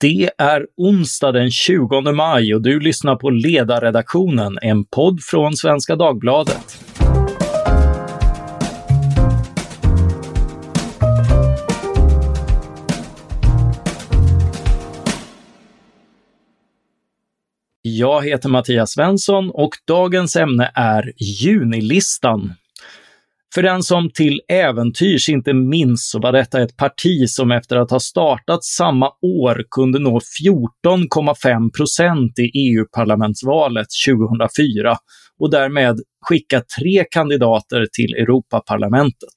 Det är onsdag den 20 maj och du lyssnar på Ledarredaktionen, en podd från Svenska Dagbladet. Jag heter Mattias Svensson och dagens ämne är Junilistan. För den som till äventyrs inte minns så var detta ett parti som efter att ha startat samma år kunde nå 14,5 procent i EU-parlamentsvalet 2004 och därmed skicka tre kandidater till Europaparlamentet.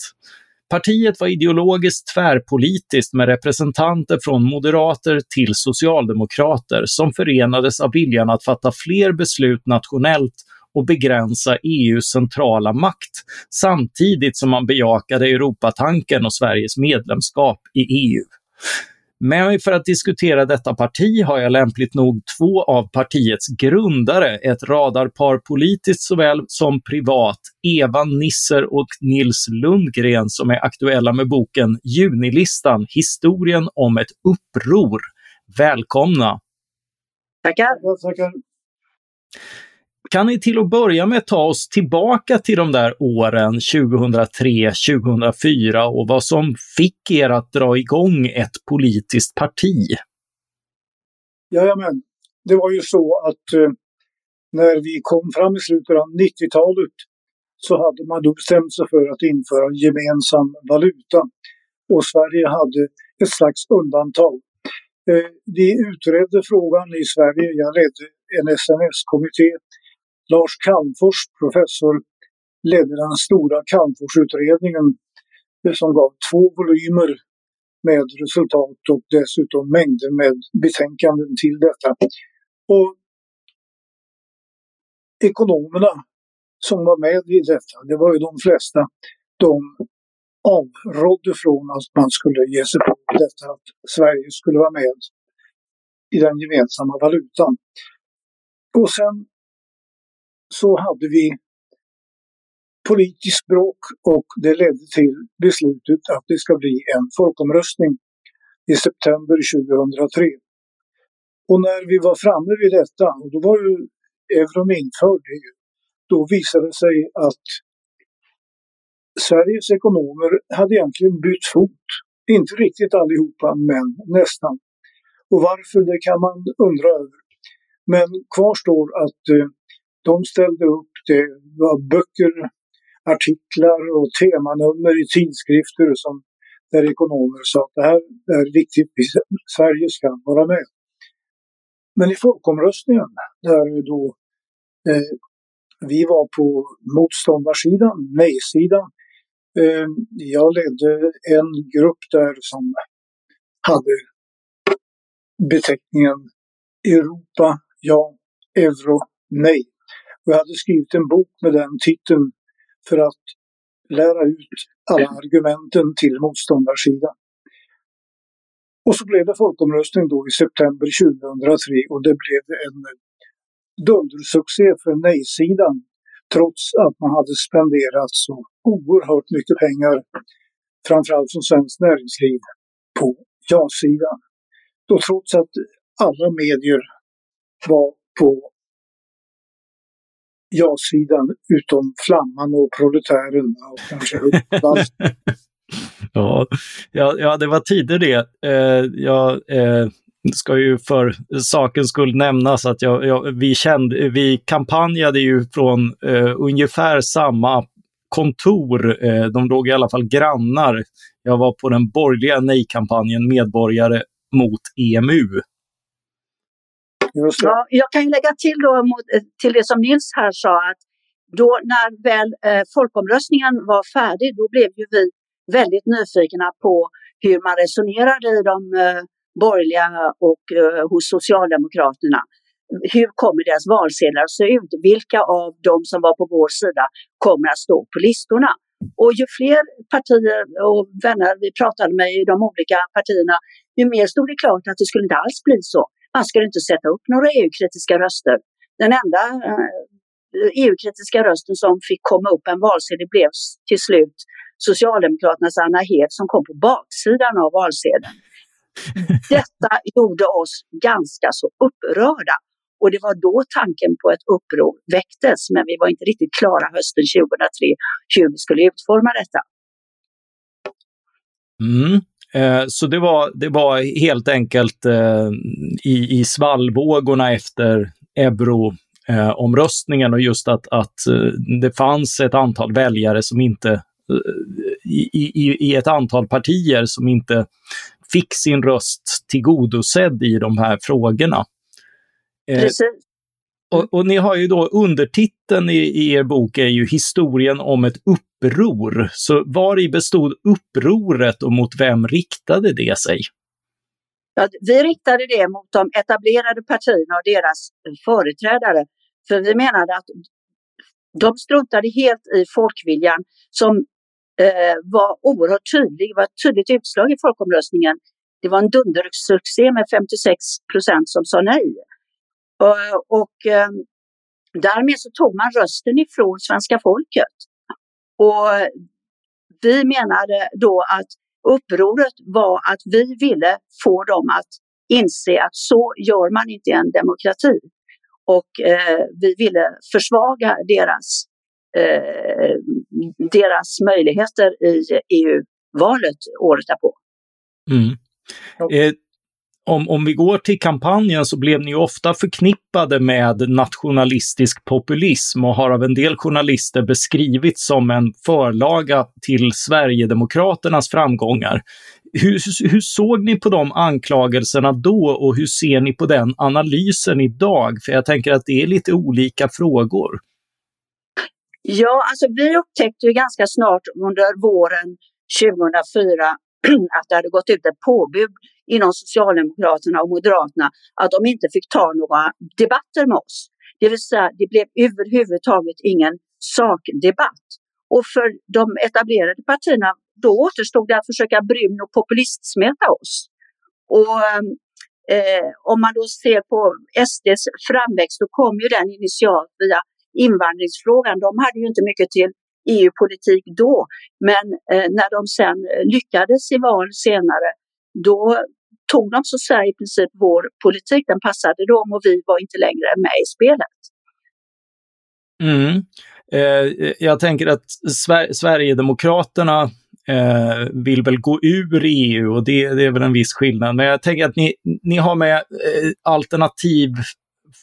Partiet var ideologiskt tvärpolitiskt med representanter från moderater till socialdemokrater som förenades av viljan att fatta fler beslut nationellt och begränsa EUs centrala makt samtidigt som man bejakade Europatanken och Sveriges medlemskap i EU. Med mig för att diskutera detta parti har jag lämpligt nog två av partiets grundare, ett radarpar politiskt såväl som privat, Eva Nisser och Nils Lundgren som är aktuella med boken Junilistan, historien om ett uppror. Välkomna! Tackar! Tackar. Kan ni till att börja med ta oss tillbaka till de där åren 2003, 2004 och vad som fick er att dra igång ett politiskt parti? Jajamän, det var ju så att eh, när vi kom fram i slutet av 90-talet så hade man då bestämt sig för att införa gemensam valuta. Och Sverige hade ett slags undantag. Eh, vi utredde frågan i Sverige. Jag ledde en SMS-kommitté Lars Calmfors, professor, ledde den stora Calmforsutredningen eh, som gav två volymer med resultat och dessutom mängder med betänkanden till detta. Och ekonomerna som var med i detta, det var ju de flesta, de avrådde från att man skulle ge sig på detta att Sverige skulle vara med i den gemensamma valutan. Och sen så hade vi politiskt bråk och det ledde till beslutet att det ska bli en folkomröstning i september 2003. Och när vi var framme vid detta, och då var ju euron införd, då visade det sig att Sveriges ekonomer hade egentligen bytt fot. Inte riktigt allihopa, men nästan. Och varför, det kan man undra över. Men kvar står att eh, de ställde upp, det var böcker, artiklar och temanummer i tidskrifter som där ekonomer sa att det här är viktigt, Sverige ska vara med. Men i folkomröstningen, där då eh, vi var på motståndarsidan, nej-sidan, eh, jag ledde en grupp där som hade beteckningen Europa, ja, euro, nej. Och jag hade skrivit en bok med den titeln för att lära ut alla argumenten till motståndarsidan. Och så blev det folkomröstning då i september 2003 och det blev en dundersuccé för nej-sidan trots att man hade spenderat så oerhört mycket pengar, framförallt från Svenskt Näringsliv, på ja-sidan. Och trots att alla medier var på ja-sidan utom Flamman och Proletären och kanske ja, ja, ja, det var tider det. Eh, jag eh, ska ju för sakens skull nämnas att jag, jag, vi, kände, vi kampanjade ju från eh, ungefär samma kontor. Eh, de låg i alla fall grannar. Jag var på den borgerliga nej-kampanjen Medborgare mot EMU Ja, jag kan ju lägga till, då, mot, eh, till det som Nils här sa att då när väl eh, folkomröstningen var färdig, då blev ju vi väldigt nyfikna på hur man resonerade i de eh, borgerliga och eh, hos Socialdemokraterna. Hur kommer deras valsedlar att se ut? Vilka av de som var på vår sida kommer att stå på listorna? Och ju fler partier och vänner vi pratade med i de olika partierna, ju mer stod det klart att det skulle inte alls bli så. Man skulle inte sätta upp några EU-kritiska röster. Den enda eh, EU-kritiska rösten som fick komma upp en valsedel blev till slut Socialdemokraternas Anna Hed som kom på baksidan av valsedeln. Detta gjorde oss ganska så upprörda. Och det var då tanken på ett uppror väcktes, men vi var inte riktigt klara hösten 2003 hur vi skulle utforma detta. Mm. Eh, så det var, det var helt enkelt eh, i, i svallvågorna efter euroomröstningen och just att, att eh, det fanns ett antal väljare som inte i, i, i ett antal partier som inte fick sin röst tillgodosedd i de här frågorna. Precis. Och, och, ni har ju då undertiteln i, i, er bok är ju historien om ett uppror. Så var i bestod upproret och mot vem riktade det sig? Ja, vi riktade det mot de etablerade partierna och deras företrädare. För vi menade att de struntade helt i folkviljan som eh, var oerhört tydlig. Det var ett tydligt utslag i folkomröstningen. Det var en dundersuccé med 56 procent som sa nej. Och, och eh, därmed så tog man rösten ifrån svenska folket. Och vi menade då att upproret var att vi ville få dem att inse att så gör man inte i en demokrati. Och eh, vi ville försvaga deras, eh, deras möjligheter i EU-valet året därpå. Mm. Eh, om, om vi går till kampanjen så blev ni ofta förknippade med nationalistisk populism och har av en del journalister beskrivits som en förlaga till Sverigedemokraternas framgångar. Hur, hur såg ni på de anklagelserna då och hur ser ni på den analysen idag? För jag tänker att det är lite olika frågor. Ja, alltså vi upptäckte ju ganska snart under våren 2004 att det hade gått ut ett påbud inom Socialdemokraterna och Moderaterna att de inte fick ta några debatter med oss. Det vill säga, det blev överhuvudtaget ingen sakdebatt. Och för de etablerade partierna, då återstod det att försöka brun och populistsmeta oss. Och eh, om man då ser på SDs framväxt, då kom ju den initialt via invandringsfrågan. De hade ju inte mycket till EU-politik då, men eh, när de sen lyckades i val senare, då tog de så att säga i princip vår politik, den passade dem och vi var inte längre med i spelet. Mm. Eh, jag tänker att Sver Sverigedemokraterna eh, vill väl gå ur EU och det, det, är väl en viss skillnad. Men jag tänker att ni, ni har med eh, alternativ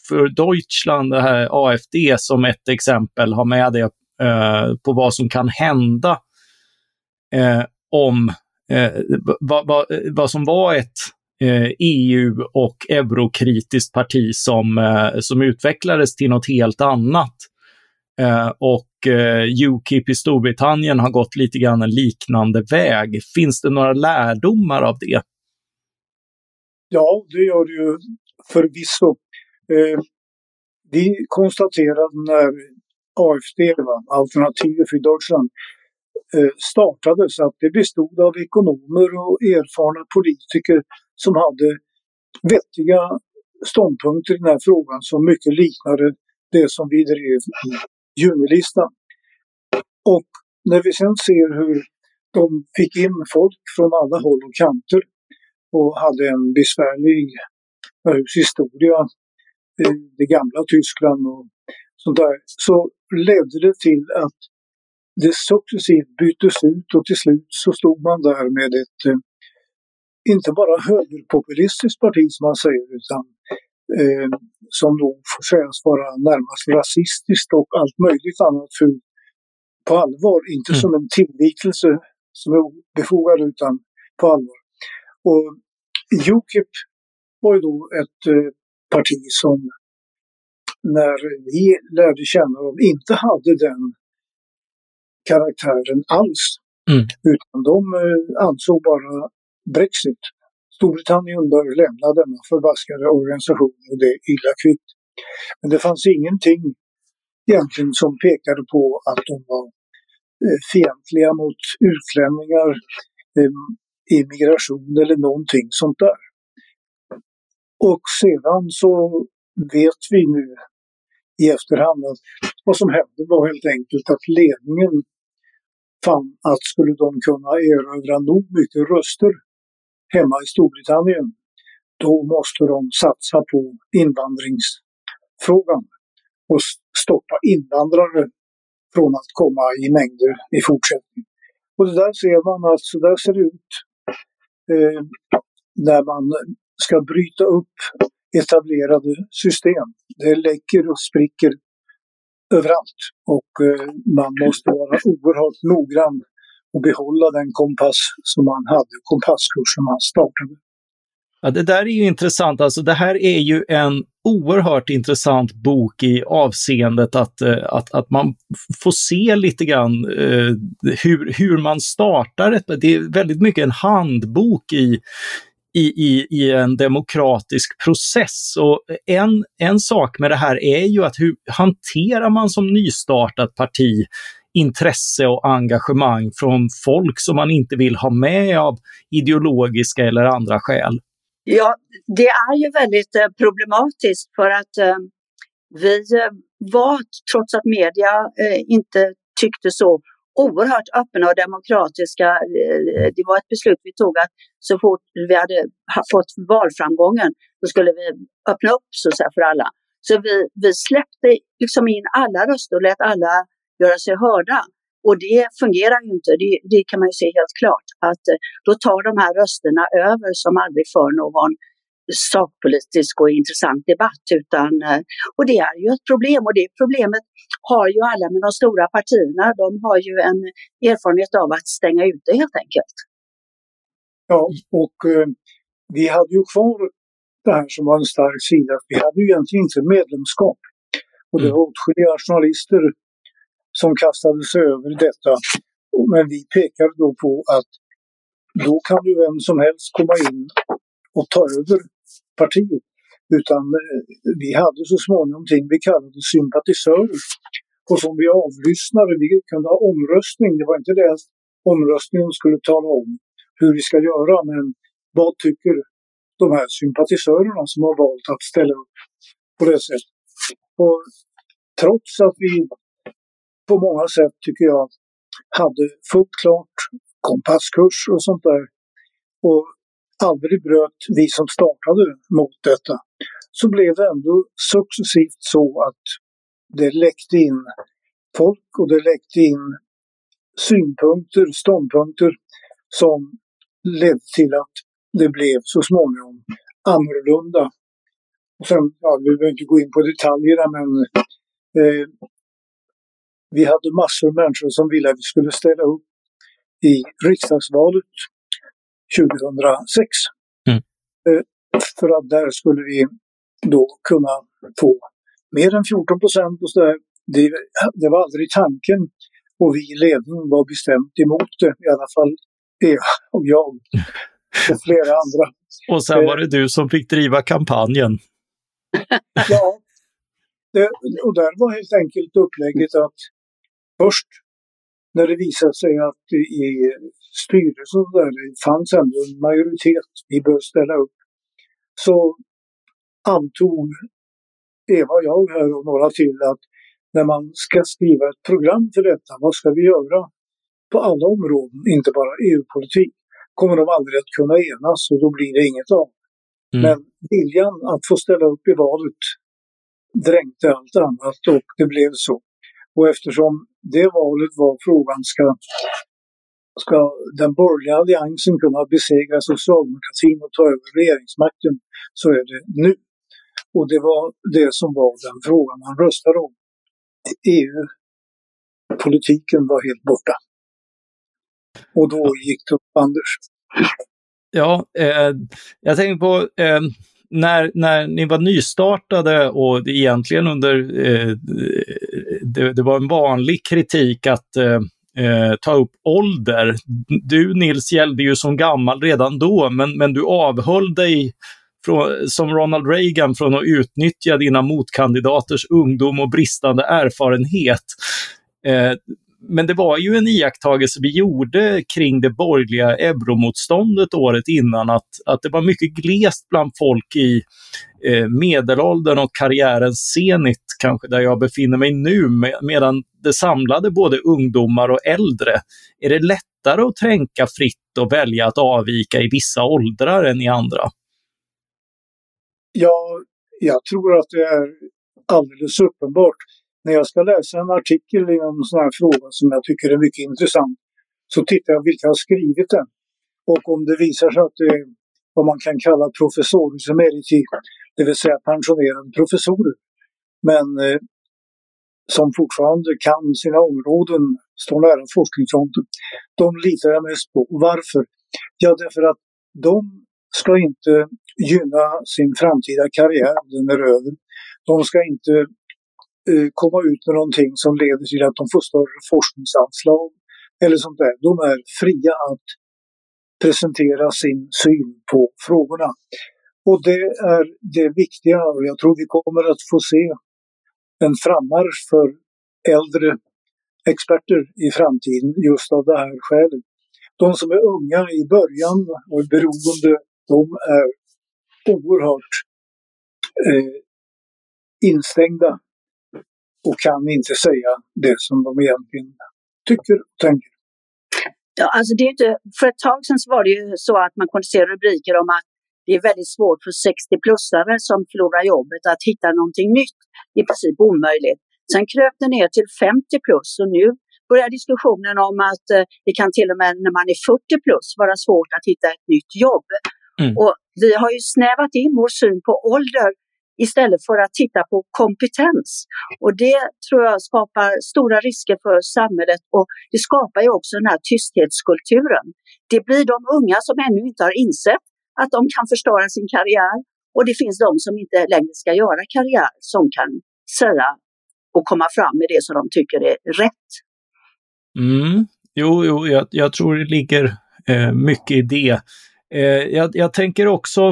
för Deutschland, det här AFD som ett exempel, har med det eh, på vad som kan hända eh, om eh, vad, va, vad som var ett Eh, EU och eurokritiskt parti som, eh, som utvecklades till något helt annat. Eh, och Ukip i Storbritannien har gått lite grann en liknande väg. Finns det några lärdomar av det? Ja, det gör det ju förvisso. Vi konstaterade när AFD, Alternativ för Deutschland, Eh, startades att det bestod av ekonomer och erfarna politiker som hade vettiga ståndpunkter i den här frågan som mycket liknade det som vi drev i junilistan. Och när vi sen ser hur de fick in folk från alla håll och kanter och hade en besvärlig historia, det gamla Tyskland och sånt där, så ledde det till att det successivt byttes ut och till slut så stod man där med ett inte bara högerpopulistiskt parti som man säger, utan eh, som då får sägas vara närmast rasistiskt och allt möjligt annat för på allvar. Inte mm. som en tillvikelse som är befogad utan på allvar. Och Ukip var ju då ett eh, parti som när vi lärde känna dem inte hade den karaktären alls. Mm. Utan de eh, ansåg bara Brexit. Storbritannien bör lämna denna förbaskade organisation och det är illa kvickt. Men det fanns ingenting egentligen som pekade på att de var eh, fientliga mot utlänningar, eh, immigration eller någonting sånt där. Och sedan så vet vi nu i efterhand att vad som hände var helt enkelt att ledningen fann att skulle de kunna erövra nog mycket röster hemma i Storbritannien, då måste de satsa på invandringsfrågan och stoppa invandrare från att komma i mängder i fortsättningen. Och det där ser man att så där ser det ut eh, när man ska bryta upp etablerade system. Det läcker och spricker överallt och eh, man måste vara oerhört noggrann och behålla den kompass som man hade, kompasskursen man startade. Ja, det där är ju intressant. Alltså, det här är ju en oerhört intressant bok i avseendet att, eh, att, att man får se lite grann eh, hur, hur man startar ett... Det är väldigt mycket en handbok i, i, i, i en demokratisk process. Och en, en sak med det här är ju att hur hanterar man som nystartat parti intresse och engagemang från folk som man inte vill ha med av ideologiska eller andra skäl? Ja, det är ju väldigt eh, problematiskt för att eh, vi eh, var, trots att media eh, inte tyckte så, oerhört öppna och demokratiska. Eh, det var ett beslut vi tog att så fort vi hade fått valframgången så skulle vi öppna upp så att säga, för alla. Så vi, vi släppte liksom in alla röster och lät alla göra sig hörda. Och det fungerar ju inte, det, det, kan man ju se helt klart. Att eh, då tar de här rösterna över som aldrig för någon sakpolitisk och intressant debatt. Utan, eh, och det är ju ett problem och det problemet har ju alla med de stora partierna. De har ju en erfarenhet av att stänga ute helt enkelt. Ja, och eh, vi hade ju kvar det här som var en stark sida. Vi hade ju egentligen inte medlemskap. Och det mm. var åtskilliga journalister som kastade sig över detta. Men vi pekade då på att då kan ju vem som helst komma in och ta över partiet. Utan eh, vi hade så småningom ting vi kallade sympatisörer. Och som vi avlyssnade, vi kunde ha omröstning. Det var inte det att omröstningen skulle tala om hur vi ska göra, men vad tycker de här sympatisörerna som har valt att ställa upp på det sättet. Och trots att vi på många sätt, tycker jag, hade fullt klart kompasskurs och sånt där och aldrig bröt vi som startade mot detta, så blev det ändå successivt så att det läckte in folk och det läckte in synpunkter, ståndpunkter som ledde till att det blev så småningom annorlunda. Och sen, ja, vi behöver inte gå in på detaljerna men eh, vi hade massor av människor som ville att vi skulle ställa upp i riksdagsvalet 2006. Mm. Eh, för att där skulle vi då kunna få mer än 14 procent och sådär. Det, det var aldrig tanken och vi i ledningen var bestämt emot det, i alla fall Eva och jag och flera andra. Och sen var det du som fick driva kampanjen. ja, det, och där var helt enkelt upplägget att först när det visade sig att i styrelsen där det fanns ändå en majoritet, vi bör ställa upp, så antog Eva och jag här och några till att när man ska skriva ett program för detta, vad ska vi göra på alla områden, inte bara EU-politik, kommer de aldrig att kunna enas och då blir det inget av. Mm. Men viljan att få ställa upp i valet dränkte allt annat och det blev så. Och eftersom det valet var frågan, ska, ska den borgerliga alliansen kunna besegra socialdemokratin och ta över regeringsmakten, så är det nu. Och det var det som var den frågan man röstade om. EU-politiken var helt borta. Och då gick det upp Anders. Ja, eh, jag tänker på eh, när, när ni var nystartade och egentligen under, eh, det, det, var en vanlig kritik att eh, eh, ta upp ålder. Du Nils gällde ju som gammal redan då, men, men du avhöll dig från, som Ronald Reagan från att utnyttja dina motkandidaters ungdom och bristande erfarenhet. Eh, men det var ju en iakttagelse vi gjorde kring det borgerliga euromotståndet året innan, att, att det var mycket glest bland folk i eh, medelåldern och karriärens zenit, kanske där jag befinner mig nu, med, medan det samlade både ungdomar och äldre. Är det lättare att tänka fritt och välja att avvika i vissa åldrar än i andra? Ja, jag tror att det är alldeles uppenbart. När jag ska läsa en artikel i en sån här fråga som jag tycker är mycket intressant så tittar jag vilka har skrivit den. Och om det visar sig att det är vad man kan kalla professorus emeriti, det vill säga pensionerade professorer, men eh, som fortfarande kan sina områden, står nära forskningsfronten, de litar jag mest på. Varför? Ja, därför att de ska inte gynna sin framtida karriär, den är över. De ska inte eh, komma ut med någonting som leder till att de får större forskningsanslag eller sånt där. De är fria att presentera sin syn på frågorna. Och det är det viktiga och jag tror vi kommer att få se en frammarsch för äldre experter i framtiden just av det här skälet. De som är unga i början och är beroende, de är oerhört eh, instängda och kan inte säga det som de egentligen tycker och tänker. Ja, alltså det är inte, för ett tag sedan så var det ju så att man kunde se rubriker om att det är väldigt svårt för 60-plussare som förlorar jobbet att hitta någonting nytt. I princip omöjligt. Sen kröp det ner till 50 plus och nu börjar diskussionen om att eh, det kan till och med när man är 40 plus vara svårt att hitta ett nytt jobb. Mm. Och vi har ju snävat in vår syn på ålder istället för att titta på kompetens. Och det tror jag skapar stora risker för samhället och det skapar ju också den här tysthetskulturen. Det blir de unga som ännu inte har insett att de kan förstöra sin karriär och det finns de som inte längre ska göra karriär som kan säga och komma fram med det som de tycker är rätt. Mm. Jo, jo jag, jag tror det ligger eh, mycket i det. Eh, jag, jag tänker också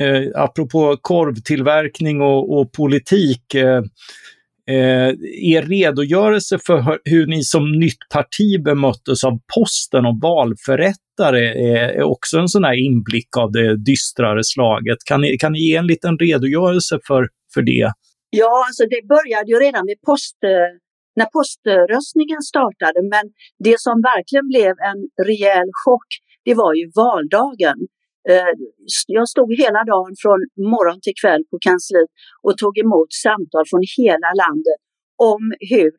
eh, apropå korvtillverkning och, och politik, eh, eh, er redogörelse för hur ni som nytt parti bemöttes av posten och valförrättare är också en sån här inblick av det dystrare slaget. Kan ni, kan ni ge en liten redogörelse för, för det? Ja, alltså det började ju redan med post, eh, när poströstningen startade, men det som verkligen blev en rejäl chock, det var ju valdagen. Eh, jag stod hela dagen från morgon till kväll på kansliet och tog emot samtal från hela landet om hur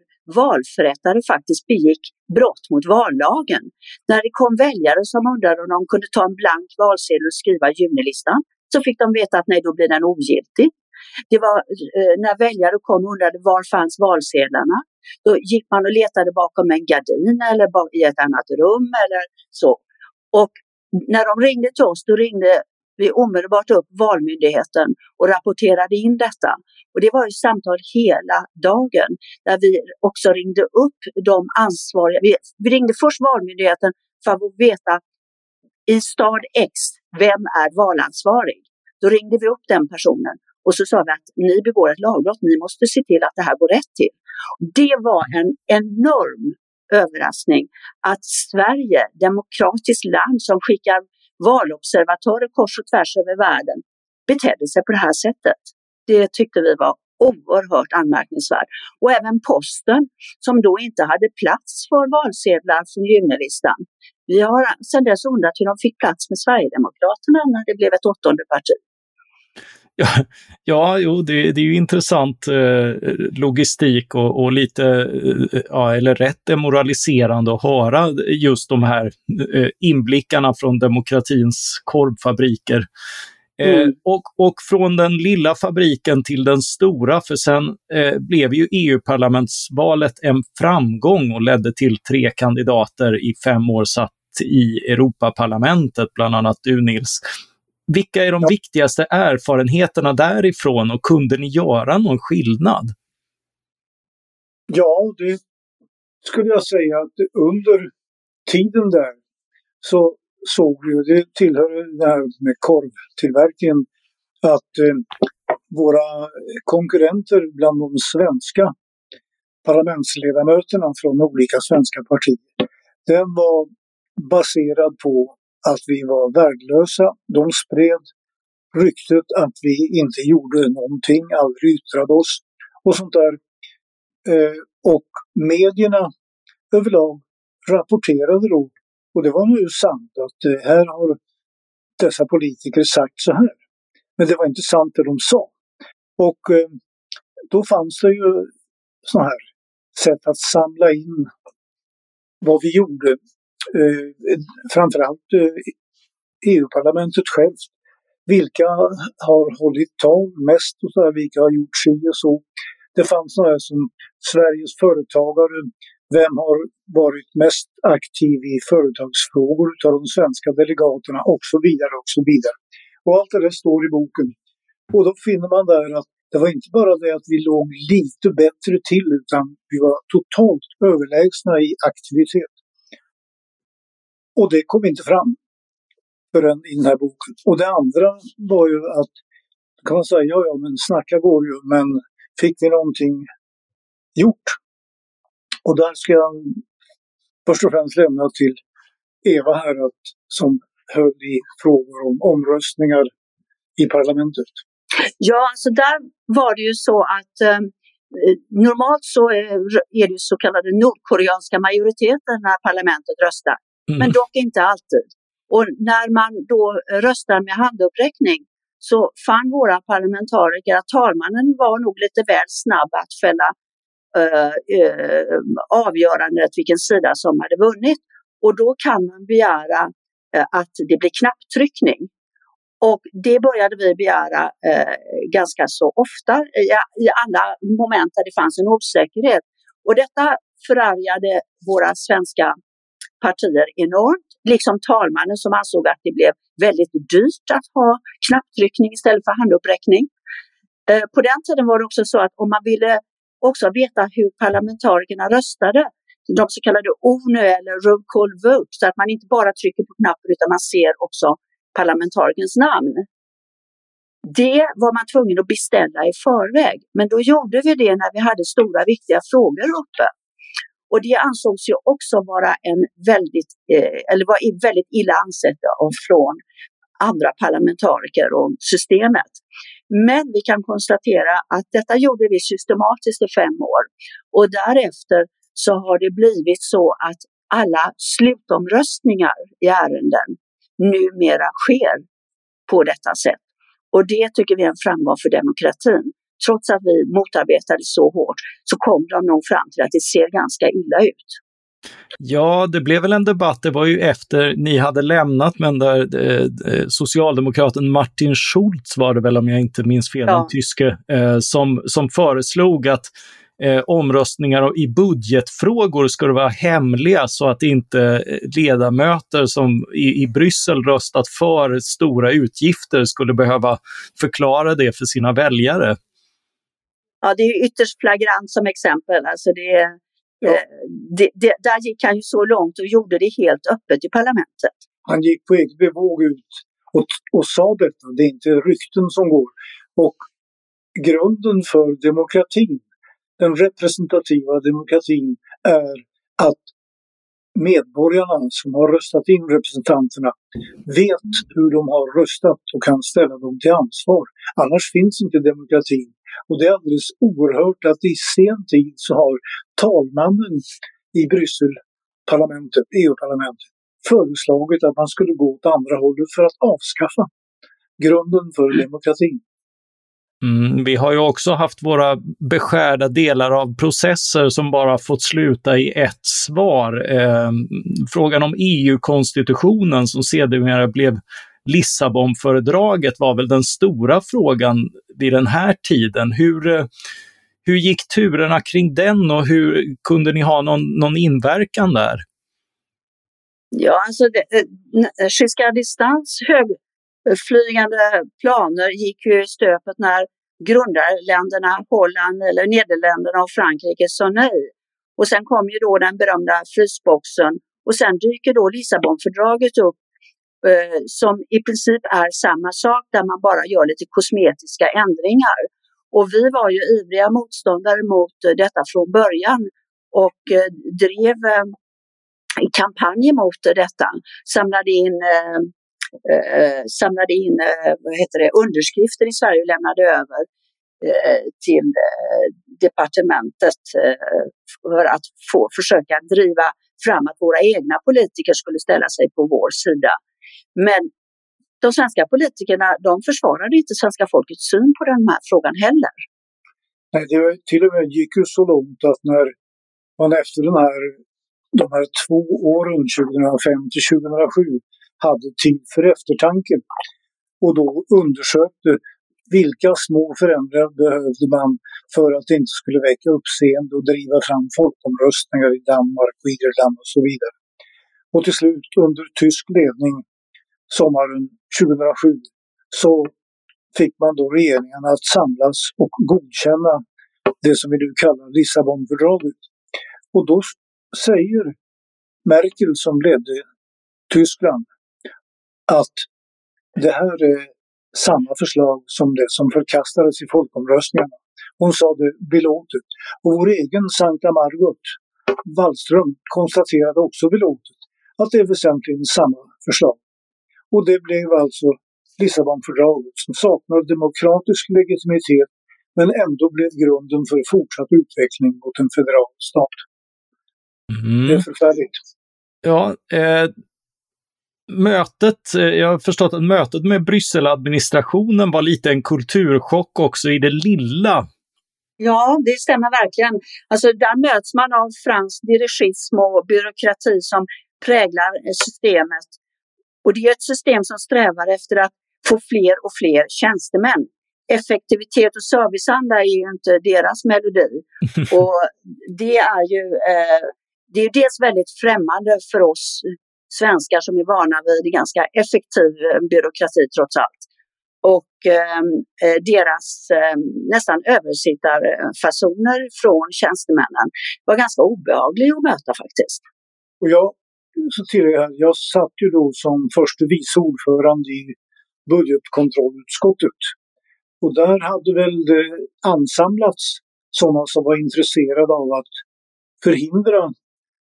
valförrättare faktiskt begick brott mot vallagen. När det kom väljare som undrade om de kunde ta en blank valsedel och skriva junilistan så fick de veta att nej, då blir den ogiltig. Det var eh, när väljare kom och undrade var fanns valsedlarna. Då gick man och letade bakom en gardin eller i ett annat rum eller så. Och när de ringde till oss, då ringde vi omedelbart upp Valmyndigheten och rapporterade in detta. Och det var ju samtal hela dagen där vi också ringde upp de ansvariga. Vi, vi ringde först Valmyndigheten för att veta i stad X, vem är valansvarig? Då ringde vi upp den personen och så sa vi att ni begår ett lagbrott, ni måste se till att det här går rätt till. Det var en enorm överraskning att Sverige, demokratiskt land som skickar valobservatörer kors och tvärs över världen, betedde sig på det här sättet. Det tyckte vi var oerhört anmärkningsvärt. Och även posten som då inte hade plats för valsedlar från junilistan. Vi har sedan dess undrat hur de fick plats med Sverigedemokraterna när det blev ett åttonde parti. Ja, ja jo, det, det är ju intressant eh, logistik och, och lite, eh, ja, eller rätt demoraliserande att höra just de här eh, inblickarna från demokratins korvfabriker. Eh, mm. och, och från den lilla fabriken till den stora, för sen eh, blev ju EU-parlamentsvalet en framgång och ledde till tre kandidater i fem år satt i Europaparlamentet, bland annat du Nils. Vilka är de ja. viktigaste erfarenheterna därifrån och kunde ni göra någon skillnad? Ja, det skulle jag säga att under tiden där så såg vi, det tillhör det här med korvtillverkningen, att eh, våra konkurrenter bland de svenska parlamentsledamöterna från olika svenska partier, den var baserad på att vi var värdelösa. De spred ryktet att vi inte gjorde någonting, aldrig yttrade oss och sånt där. Eh, och medierna överlag rapporterade då Och det var nu sant att eh, här har dessa politiker sagt så här. Men det var inte sant det de sa. Och eh, då fanns det ju sådana här sätt att samla in vad vi gjorde. Eh, framförallt eh, e EU-parlamentet självt. Vilka har hållit tal mest och så här, vilka har gjort si och så. Det fanns några som Sveriges företagare, vem har varit mest aktiv i företagsfrågor av de svenska delegaterna och så vidare och så vidare. Och allt det där står i boken. Och då finner man där att det var inte bara det att vi låg lite bättre till utan vi var totalt överlägsna i aktivitet. Och det kom inte fram förrän i den här boken. Och det andra var ju att, kan man säga, ja ja men snacka går ju, men fick ni någonting gjort? Och där ska jag först och främst lämna till Eva här att, som höll i frågor om omröstningar i parlamentet. Ja, alltså där var det ju så att eh, normalt så är, det ju så kallade nordkoreanska majoriteten när parlamentet röstar. Mm. Men dock inte alltid. Och när man då eh, röstar med handuppräckning så fann våra parlamentariker att talmannen var nog lite väl snabb att fälla uh, uh, avgörandet vilken sida som hade vunnit. Och då kan man begära uh, att det blir knapptryckning. Och det började vi begära eh, ganska så ofta i, i, alla moment där det fanns en osäkerhet. Och detta förargade våra svenska partier enormt, liksom talmannen som ansåg att det blev väldigt dyrt att ha knapptryckning istället för handuppräckning. Eh, på den tiden var det också så att om man ville också veta hur parlamentarikerna röstade, de så kallade ONU eller roll call vote, så att man inte bara trycker på knappen utan man ser också parlamentarikerns namn. Det var man tvungen att beställa i förväg, men då gjorde vi det när vi hade stora viktiga frågor uppe. Och det ansågs ju också vara en väldigt, eh, eller var väldigt illa ansett från andra parlamentariker och systemet. Men vi kan konstatera att detta gjorde vi systematiskt i fem år och därefter så har det blivit så att alla slutomröstningar i ärenden numera sker på detta sätt. Och det tycker vi är en framgång för demokratin. Trots att vi motarbetade så hårt så kom de nog fram till att det ser ganska illa ut. Ja, det blev väl en debatt, det var ju efter ni hade lämnat, men där eh, eh socialdemokraten Martin Schulz var det väl om jag inte minns fel, ja. den tyske, eh, som, som föreslog att eh, omröstningar i budgetfrågor skulle vara hemliga så att inte eh, ledamöter som i, i Bryssel röstat för stora utgifter skulle behöva förklara det för sina väljare. Ja, det är ytterst flagrant som exempel. Alltså det, ja. eh, det, det, där gick han ju så långt och gjorde det helt öppet i parlamentet. Han gick på eget bevåg ut och, och sa detta. Det är inte rykten som går. Och grunden för demokratin den representativa demokratin är att medborgarna som har röstat in representanterna vet hur de har röstat och kan ställa dem till ansvar. Annars finns inte demokratin. Och det är alldeles oerhört att i sen tid så har talmannen i Bryssel, parlamentet, EU-parlamentet, föreslagit att man skulle gå åt andra hållet för att avskaffa grunden för demokratin. Mm, vi har ju också haft våra beskärda delar av processer som bara fått sluta i ett svar. Eh, frågan om EU-konstitutionen som sedermera blev Lissabonfördraget var väl den stora frågan vid den här tiden. Hur, eh, hur gick turerna kring den och hur kunde ni ha någon, någon inverkan där? Ja, alltså Giscard eh, distans högflygande planer gick ju i stöpet när grundarländerna Holland eller Nederländerna och Frankrike sa nej. Och sen kom ju då den berömda frysboxen och sen dyker då Lissabonfördraget upp eh, som i princip är samma sak där man bara gör lite kosmetiska ändringar. Och vi var ju ivriga motståndare mot eh, detta från början och eh, drev eh, kampanj mot detta, samlade in eh, eh, samlade in eh, vad heter det, underskrifter i Sverige och lämnade över eh, till eh, departementet eh, för att få försöka driva fram att våra egna politiker skulle ställa sig på vår sida. Men de svenska politikerna de försvarade inte svenska folkets syn på den här frågan heller. Nej, det till och med gick ju så långt att när man efter den här, de här två åren, 2005 till 2007, hade tid för eftertanke och då undersökte vilka små förändringar behövde man för att det inte skulle väcka uppseende och driva fram folkomröstningar i Danmark och Irland och så vidare. Och till slut under tysk ledning sommaren 2007 så fick man då regeringarna att samlas och godkänna det som vi nu kallar Lissabonfördraget. Och då säger Merkel som ledde Tyskland att det här är samma förslag som det som förkastades i folkomröstningarna. Hon sa det belåtet. Och vår egen Sankta Margot Wallström konstaterade också belåtet att det är väsentligen samma förslag. Och det blev alltså Lissabonfördraget som saknar demokratisk legitimitet men ändå blev grunden för fortsatt utveckling mot en federal stat. Mm. Det är förfärligt. Ja, eh, mötet, eh, jag har förstått att mötet med Brysseladministrationen var lite en kulturchock också i det lilla. Ja, det stämmer verkligen. Alltså, där möts man av fransk dirigism och byråkrati som präglar systemet. Och det är ett system som strävar efter att få fler och fler tjänstemän. Effektivitet och serviceanda är ju inte deras melodi. och det är ju eh, det är dels väldigt främmande för oss svenskar som är vana vid ganska effektiv eh, byråkrati trots allt. Och ehm, eh, deras eh, nästan översittarfasoner från tjänstemännen var ganska obehagliga att möta faktiskt. Och jag, så tillägger jag satt ju då som förste vice ordförande i budgetkontrollutskottet. Och där hade väl det ansamlats sådana som var intresserade av att förhindra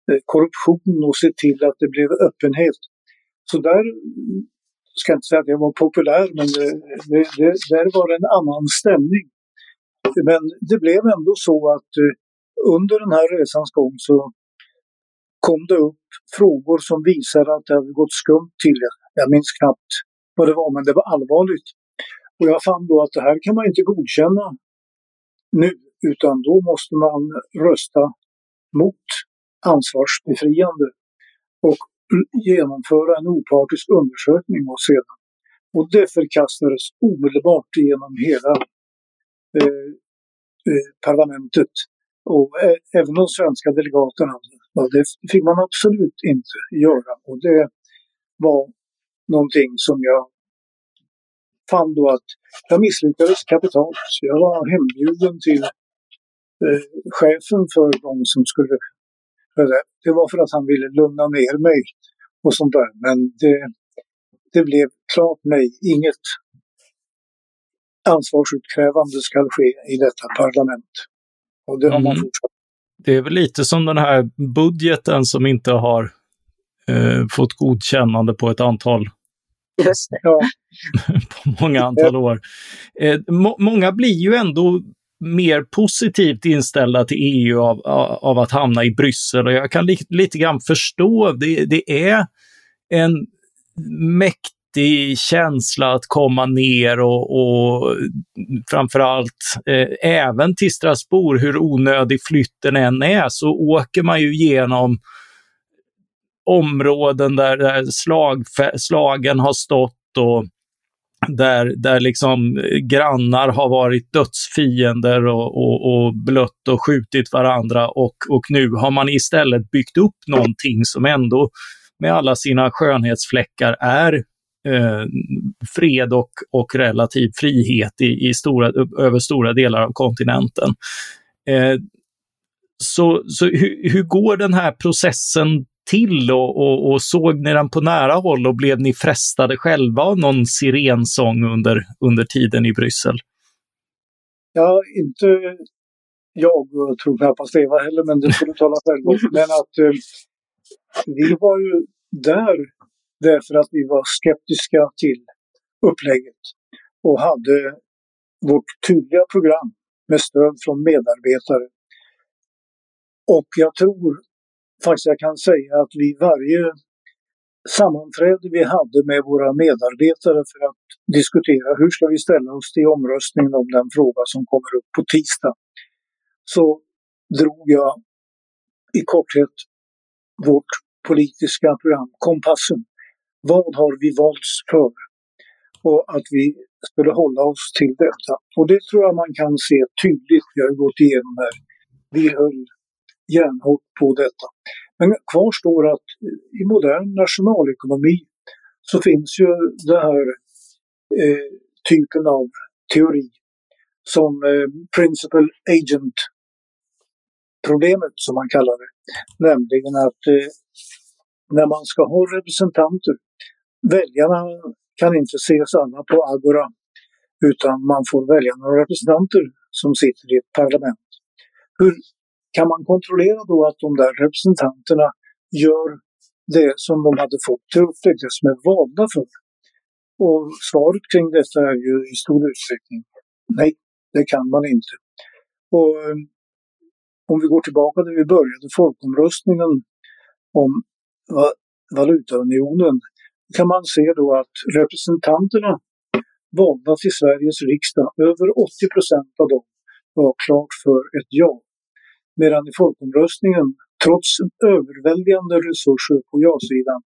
eh, korruption och se till att det blev öppenhet. Så där ska jag inte säga att jag var populär, men det, det, det, där var det en annan stämning. Men det blev ändå så att eh, under den här resans gång så kom det upp frågor som visade att det hade gått skumt till. Jag minns knappt vad det var, men det var allvarligt. Och jag fann då att det här kan man inte godkänna nu, utan då måste man rösta mot ansvarsbefriande och genomföra en opartisk undersökning och sedan. Och det förkastades omedelbart genom hela eh, eh, parlamentet. Och eh, även de svenska delegaterna. Det fick man absolut inte göra. Och det var någonting som jag fann då att jag misslyckades kapitalt. Så jag var hembjuden till eh, chefen för de som skulle det var för att han ville lugna ner mig och sånt där. Men det, det blev klart nej. Inget ansvarsutkrävande ska ske i detta parlament. Och det har man mm. fortsatt. Det är väl lite som den här budgeten som inte har eh, fått godkännande på ett antal Just det. Ja. på många antal år. Eh, må många blir ju ändå mer positivt inställda till EU av, av att hamna i Bryssel. Och jag kan li, lite grann förstå, det, det är en mäktig känsla att komma ner och, och framförallt eh, även till Strasbourg, hur onödig flytten än är, så åker man ju genom områden där, där slag, slagen har stått och där, där liksom grannar har varit dödsfiender och, och, och blött och skjutit varandra och, och nu har man istället byggt upp någonting som ändå med alla sina skönhetsfläckar är eh, fred och, och relativ frihet i, i stora, över stora delar av kontinenten. Eh, så så hur, hur går den här processen till och, och, och, såg ni den på nära håll och blev ni frestade själva av någon sirensång under, under tiden i Bryssel? Ja, inte jag och tror knappast Eva heller, men det får du tala själv om. Men att eh, vi var ju där därför att vi var skeptiska till upplägget och hade vårt tydliga program med stöd från medarbetare. Och jag tror faktiskt jag kan säga att vi varje sammanträde vi hade med våra medarbetare för att diskutera hur ska vi ställa oss till omröstningen om den fråga som kommer upp på tisdag. Så drog jag i korthet vårt politiska program, Kompassen. Vad har vi valts för? Och att vi skulle hålla oss till detta. Och det tror jag man kan se tydligt. Vi har gått igenom här. Vi höll järnhårt på detta. Men kvar står att i modern nationalekonomi så finns ju den här eh, typen av teori som eh, principal agent problemet som man kallar det. Nämligen att eh, när man ska ha representanter, väljarna kan inte ses alla på Agora utan man får välja några representanter som sitter i ett parlament. Hur kan man kontrollera då att de där representanterna gör det som de hade fått till uppdrag, det som är valda för? Och svaret kring detta är ju i stor utsträckning nej, det kan man inte. Och eh, om vi går tillbaka där vi började folkomröstningen om valutaunionen kan man se då att representanterna valda till Sveriges riksdag, över 80 procent av dem var klart för ett ja. Medan i folkomröstningen, trots överväldigande resurser på ja-sidan,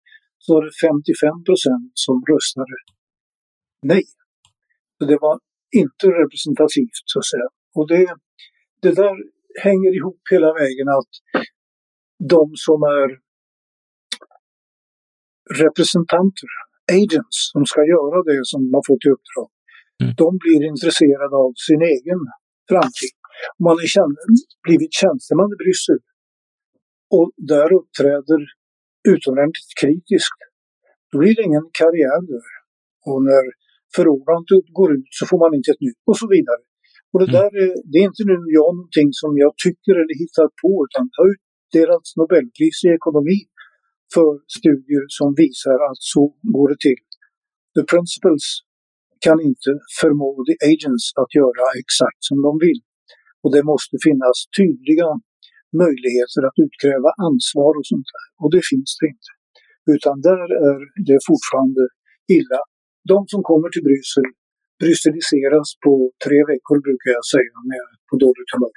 så var det 55 procent som röstade nej. Så det var inte representativt så att säga. Och det, det där hänger ihop hela vägen att de som är representanter, agents, som ska göra det som de har fått i uppdrag, mm. de blir intresserade av sin egen framtid. Om man är tjän blivit tjänsteman i Bryssel och där uppträder utomordentligt kritiskt, då blir det ingen karriär där. Och när förordnandet går ut så får man inte ett nytt och så vidare. Och det mm. där är, det är inte nu jag någonting som jag tycker eller hittar på utan det har utdelats Nobelpris i ekonomi för studier som visar att så går det till. The principles kan inte förmå the agents att göra exakt som de vill. Och det måste finnas tydliga möjligheter att utkräva ansvar och sånt där. Och det finns det inte. Utan där är det fortfarande illa. De som kommer till Bryssel brysselliseras på tre veckor brukar jag säga när jag är på dåligt humör.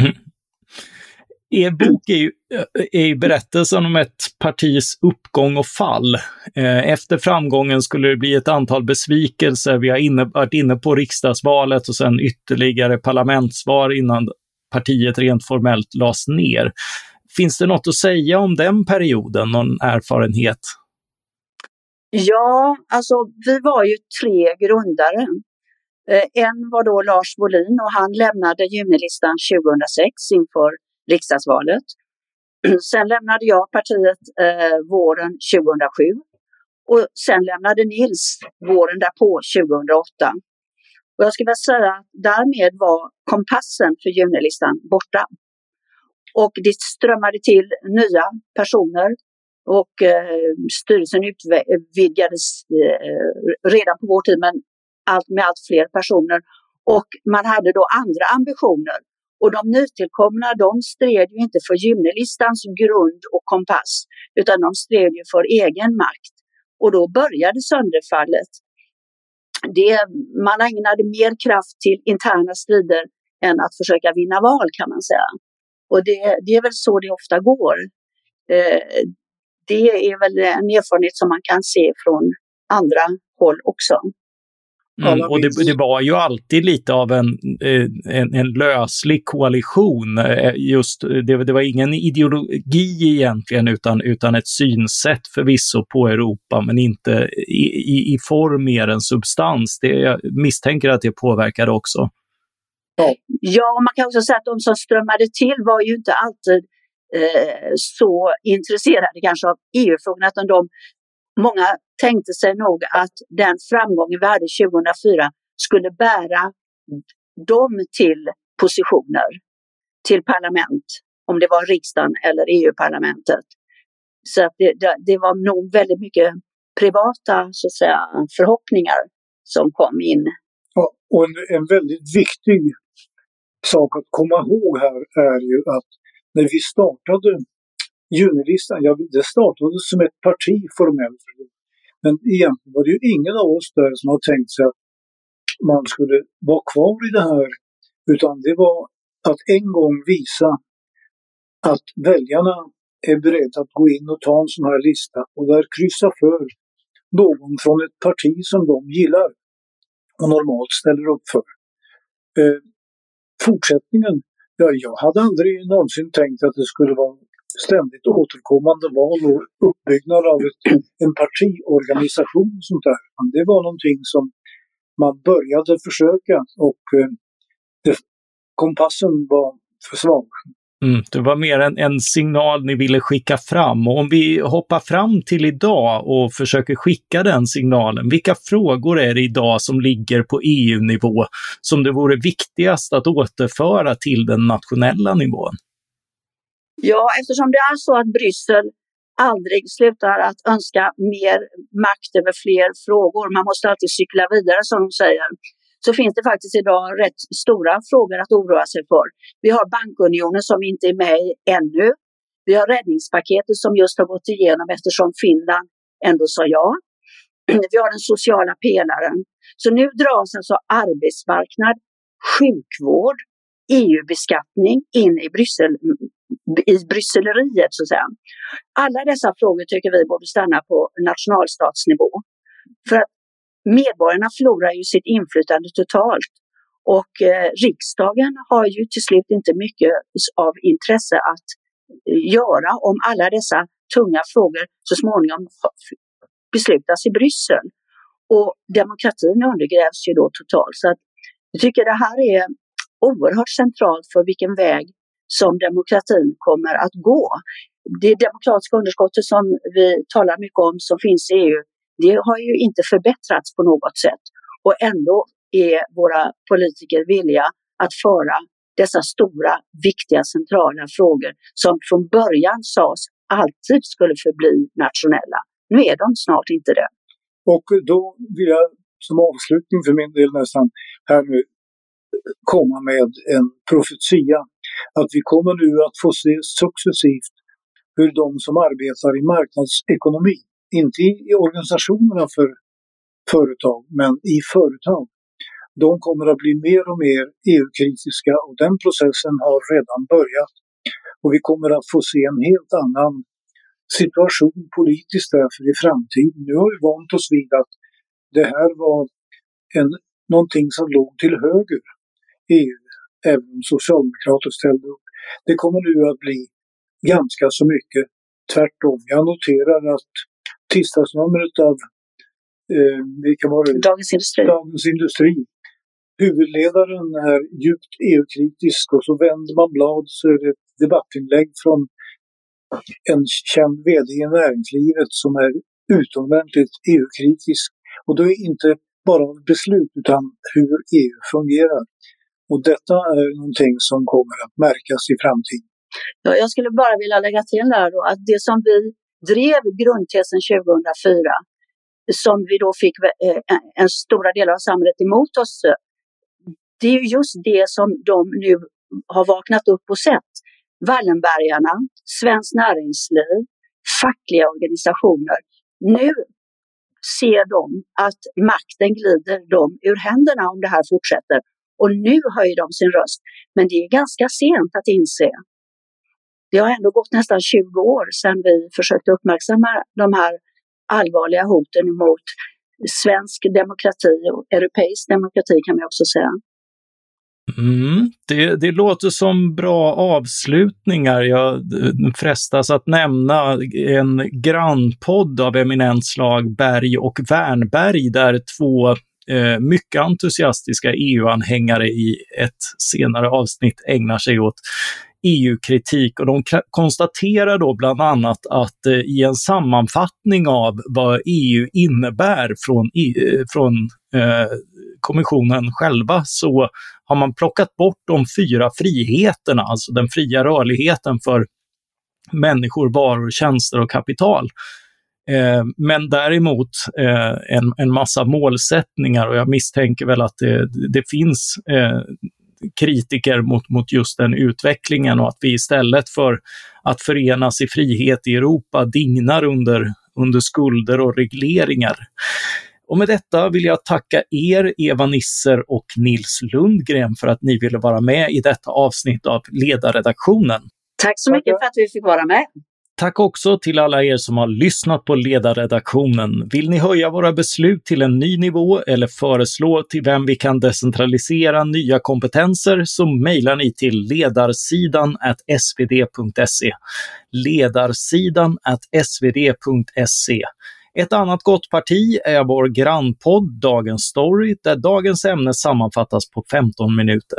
Mm. Er bok är ju, är ju berättelsen om ett partis uppgång och fall. Eh, efter framgången skulle det bli ett antal besvikelser. Vi har inne, varit inne på riksdagsvalet och sen ytterligare parlamentsval innan partiet rent formellt lades ner. Finns det något att säga om den perioden, någon erfarenhet? Ja, alltså vi var ju tre grundare. Eh, en var då Lars Wolin och han lämnade junilistan 2006 inför riksdagsvalet. Sen lämnade jag partiet eh, våren 2007 och sen lämnade Nils våren därpå 2008. Och jag skulle vilja säga att därmed var kompassen för junilistan borta. Och det strömmade till nya personer och eh, styrelsen utvidgades eh, redan på vår tid, men allt med allt fler personer. Och man hade då andra ambitioner. Och de nytillkomna de stred ju inte för gymnelistans grund och kompass, utan de stred ju för egen makt. Och då började sönderfallet. Det, man ägnade mer kraft till interna strider än att försöka vinna val kan man säga. Och det, det är väl så det ofta går. Eh, det är väl en erfarenhet som man kan se från andra håll också. Mm, och det, det, var ju alltid lite av en, eh, en, en löslig koalition. Eh, just, det, det, var ingen ideologi egentligen, utan, utan ett synsätt förvisso på Europa, men inte i, i, i form mer än substans. Det, jag misstänker att det påverkade också. Ja, man kan också säga att de som strömmade till var ju inte alltid eh, så intresserade kanske av EU-frågorna, utan de, många tänkte sig nog att den framgången vi hade 2004 skulle bära dem till positioner, till parlament, om det var riksdagen eller EU-parlamentet. Så att det, det, det, var nog väldigt mycket privata så att säga, förhoppningar som kom in. Ja, och en, en väldigt viktig sak att komma ihåg här är ju att när vi startade Junilistan, ja, det startade som ett parti formellt. Men egentligen var det ju ingen av oss där som har tänkt sig att man skulle vara kvar i det här. Utan det var att en gång visa att väljarna är beredda att gå in och ta en sån här lista och där kryssa för någon från ett parti som de gillar och normalt ställer upp för. Eh, fortsättningen, ja, jag hade aldrig någonsin tänkt att det skulle vara ständigt återkommande val och uppbyggnad av ett, en partiorganisation och sånt där. Men det var någonting som man började försöka och eh, kompassen var för svag. Mm, det var mer en, en, signal ni ville skicka fram. Och om vi hoppar fram till idag och försöker skicka den signalen, vilka frågor är det idag som ligger på EU-nivå som det vore viktigast att återföra till den nationella nivån? Ja, eftersom det är så att Bryssel aldrig slutar att önska mer makt över fler frågor, man måste alltid cykla vidare som de säger, så finns det faktiskt idag rätt stora frågor att oroa sig för. Vi har bankunionen som inte är med i ännu. Vi har räddningspaketet som just har gått igenom eftersom Finland ändå sa ja. Vi har den sociala pelaren. Så nu dras alltså arbetsmarknad, sjukvård, EU-beskattning in i, Bryssel, i Brysseleriet så att säga. Alla dessa frågor tycker vi borde stanna på nationalstatsnivå. För att medborgarna förlorar ju sitt inflytande totalt. Och eh, riksdagen har ju till slut inte mycket av intresse att eh, göra om alla dessa tunga frågor så småningom beslutas i Bryssel. Och demokratin undergrävs ju då totalt. Så att jag tycker det här är oerhört centralt för vilken väg som demokratin kommer att gå. Det demokratiska underskottet som vi talar mycket om som finns i EU, det har ju inte förbättrats på något sätt. Och ändå är våra politiker villiga att föra dessa stora, viktiga, centrala frågor som från början sades alltid skulle förbli nationella. Nu är de snart inte det. Och då vill jag som avslutning för min del nästan här nu komma med en profetia. Att vi kommer nu att få se successivt hur de som arbetar i marknadsekonomi inte i organisationerna för företag, men i företag. De kommer att bli mer och mer EU-kritiska och den processen har redan börjat. Och vi kommer att få se en helt annan situation politiskt därför i framtiden. Nu har vi vant oss vid att det här var en, någonting som låg till höger, EU, även socialdemokrater ställde upp. Det kommer nu att bli ganska så mycket tvärtom. Jag noterar att tisdagsnumret av eh, vilka var det? Dagens Industri. Dagens Industri. Huvudledaren är djupt EU-kritisk och så vänder man blad så är det ett debattinlägg från en känd VD i näringslivet som är utomordentligt EU-kritisk. Och då är inte bara beslut utan hur EU fungerar. Och detta är någonting som kommer att märkas i framtiden. Ja, jag skulle bara vilja lägga till där då att det som vi drev grundtesen 2004, som vi då fick eh, en stora del av samhället emot oss, det är just det som de nu har vaknat upp och sett. Wallenbergarna, Svenskt Näringsliv, fackliga organisationer. Nu ser de att makten glider dem ur händerna om det här fortsätter. Och nu höjer de sin röst. Men det är ganska sent att inse det har ändå gått nästan 20 år sedan vi försökte uppmärksamma de här allvarliga hoten mot svensk demokrati och europeisk demokrati kan man också säga. Mm, det, det, låter som bra avslutningar. Jag eh, frestas att nämna en grannpodd av eminent slag, Berg och Wernberg, där två eh, mycket entusiastiska EU-anhängare i ett senare avsnitt ägnar sig åt EU-kritik och de konstaterar då bland annat att eh, i en sammanfattning av vad EU innebär från, EU, från eh, kommissionen själva så har man plockat bort de fyra friheterna, alltså den fria rörligheten för människor, varor, tjänster och kapital. Eh, men däremot eh, en, en massa målsättningar och jag misstänker väl att det, det finns eh, kritiker mot, mot just den utvecklingen och att vi istället för att förenas i frihet i Europa dignar under, under skulder och regleringar. Och med detta vill jag tacka er, Eva Nisser och Nils Lundgren, för att ni ville vara med i detta avsnitt av Ledarredaktionen. Tack så mycket för att vi fick vara med. Tack också till alla er som har lyssnat på ledarredaktionen. Vill ni höja våra beslut till en ny nivå eller föreslå till vem vi kan decentralisera nya kompetenser så mejlar ni till ledarsidan svd.se. Ledarsidan svd.se. Ett annat gott parti är vår grannpodd Dagens Story där dagens ämne sammanfattas på 15 minuter.